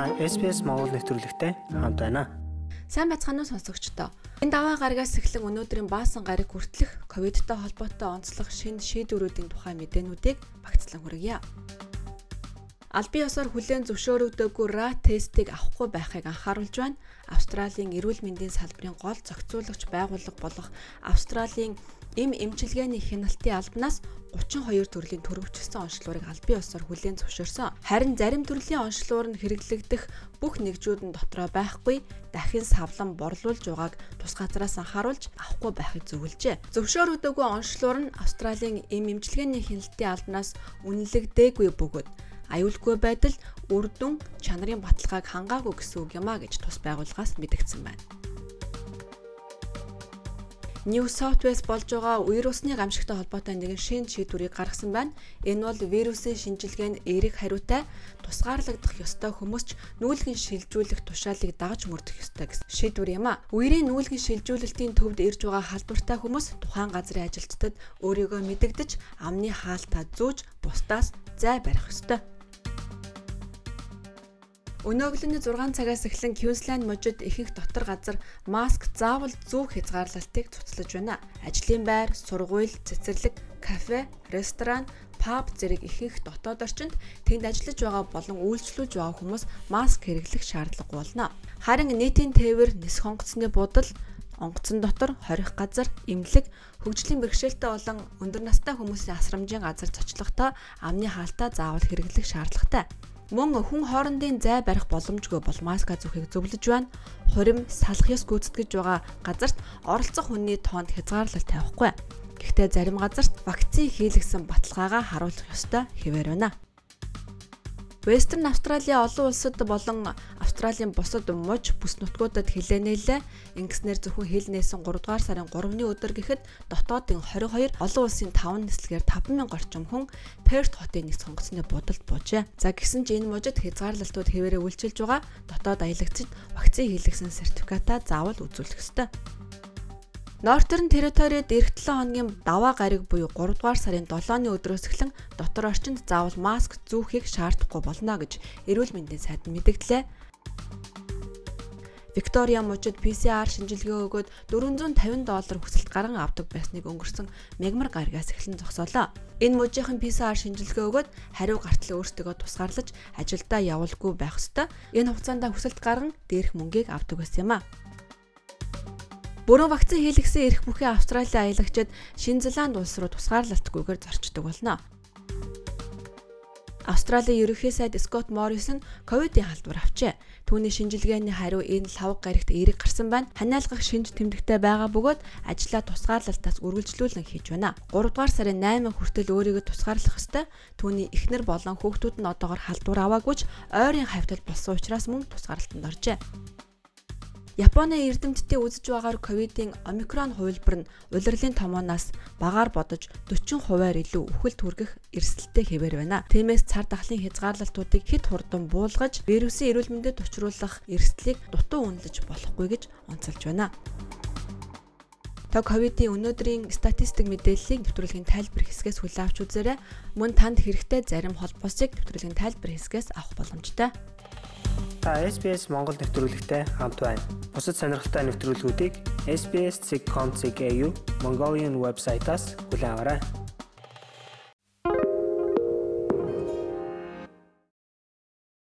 Та SPS Монгол нэвтрүүлэгтэй хамт байна. Сайн байцгаана уу сонсогчдоо. Энэ даваа гарагаас эхлэн өнөөдрийн баасан гараг хүртэлх ковидтой холбоотой онцлог шинэ шийдвэрүүдийн тухай мэдээнүүдийг багцлан хүргье. Албан ёсоор хүлээн зөвшөөрөгдөөгүй РА тестийг авахгүй байхыг анхааруулж байна. Австралийн эрүүл мэндийн салбарын гол зохицуулагч байгууллага болох Австралийн Им эмчилгээний хяналтын албанаас 32 төрлийн төрөвчлсөн онцлогыг албан ёсоор хүлээн зөвшөөрсөн. Харин зарим төрлийн онцлогоор нь хэрэглэгдэх бүх нэгжүүд нь дотроо байхгүй дахин савлан борлуулж байгааг тус газраас анхааруулж авахгүй байхыг зөвлөжээ. Зөвшөөрөгдөөгүй онцлогоор нь Австралийн им эмчилгээний хяналтын албанаас үнэлэгдээгүй бөгөөд аюулгүй байдал үр дүн чанарын баталгааг хангаагүй гэсэн үг юм а гэж тус байгууллагаас мэдгдсэн байна. New South Wales болж байгаа вирусны гамшигтай холбоотой нэгэн шинэ шийдвэрийг гаргасан байна. Энэ бол вирусын шинжилгээнд эерэг хариутай тусгаарлагдах ёстой хүмүүст нүүлгэн шилжүүлэх тушаалыг дагаж мөрдөх ёстой гэсэн шийдвэр юм а. Үерийн нүүлгэн шилжүүлэлтийн төвд ирж байгаа халдвартай хүмүүс тухайн газрын ажилчдад өөрийгөө мэдэгдэж амны хаалтаа зүүж бусдаас зай барих ёстой. Өнөөглөний 6 цагаас эхлэн Queensland мужид ихэнх дотор газар маск заавал зөв хязгаарлалтыг цуцлаж байна. Ажлын байр, сургууль, цэцэрлэг, кафе, ресторан, паб зэрэг ихэнх дотоод орчинд тэнд ажиллаж байгаа болон үйлчлүүлж байгаа хүмүүс маск хэрэглэх шаардлагагүй болно. Харин нийтийн тээвэр, нисэх онгоцны будал, онгоцон дотор хорих газар, эмнэлэг, хөгжлийн бэрхшээлтэй болон өндөр настай хүмүүсийн асрамжийн газар зочлохдоо амны хаалтаа заавал хэрэглэх шаардлагатай мөн хүн хоорондын зай барих боломжгүй бол маска зүүхийг зөвлөж байна. Хурим, салах ёс гүйцэтгэж байгаа газарт оролцох хүний тоонд хязгаарлалт тавихгүй. Гэхдээ зарим газарт вакцин хийлгсэн баталгаагаа харуулах ёстой хэвээр байна. Western Australia олон улсад болон Австралийн бусад муж бүс нутгуудад хилэнэлээ. Ингэснээр зөвхөн хил нээсэн 3 дугаар сарын 3-ны өдөр гэхэд дотоодын 22 олон улсын 5 нислэгээр 5000 орчим хүн Перт хотын нэг сонгоцны будалд буужээ. За гисэн ч энэ мужид хязгаарлалтууд хэвээрээ үйлчилж байгаа дотоод аялагчид вакцины хийлгэсэн сертификатаа заавал үзүүлэх ёстой. Northern Territory-д эх 7 хоногийн даваа гариг буюу 3 дугаар сарын 7-ны өдрөөс эхлэн дотор орчинд заавал маск зүүхийг шаардахгүй болно гэж эрүүл мэндийн сайд нь мэдгдлээ. Виктория мужид PCR шинжилгээ өгөөд 450 доллар хүсэлт гаран авдаг байсныг өнгөрсөн мягмар гаригаас эхлэн зогсоолоо. Энэ мужийнхан PCR шинжилгээ өгөөд хариу гартал өөртөө тусгаарлаж ажилдаа явуулгүй байх ёстой. Энэ хугацаанд хүсэлт гаран дээрх мөнгийг авдаг байсан юм а. Бүрэн вакцин хийлгэсэн эрх бүхий Австралийн аялагчид Шинэ Зеланд улс руу тусгаарлалтгүйгээр зорчдог болно. Австралийн ерөнхий сайд Скот Моррисон ковидын халдвар авчээ. Түүний шинжилгээний хариу энэ лавг гарагт эерэг гарсан байна. Ханиалгах шинж тэмдэгтэй байгаа бөгөөд ажлаа тусгаарлалтаас үргэлжлүүлэн хийж байна. 3 дугаар сарын 8 хүртэл өөрийгөө тусгаарлах ёстой. Түүний эхнэр болон хүүхдүүд нь одоогор халдвар аваагүйч ойрын хавьтал болсон учраас мөн тусгаарлалтанд оржээ. Японы эрдэмтдийн үзэж байгаагаар ковидын омикрон хувилбар нь улирлын томооноос багаар бодож 40%-аар илүү үхэлд хүргэх эрсдэлтэй хэвээр байна. Тиймээс цар тахлын хязгаарлалтуудыг хэд хурдан буулгаж вирусын эрүүл мэндэд учруулах эрсдлийг дутуу үнэлж болохгүй гэж онцолж байна. Та ковидын өнөөдрийн статистик мэдээллийг нэвтрүүлгийн тайлбар хэсгээс хүлээн авч үзээрэй. Мөн танд хэрэгтэй зарим холбоосыг нэвтрүүлгийн тайлбар хэсгээс авах боломжтой. Та SBS Монгол нэвтрүүлэгтэй хамт байна. Бусад сонирхолтой нэвтрүүлгүүдийг SBS.com.cg Mongolian вебсайтаас аваарай.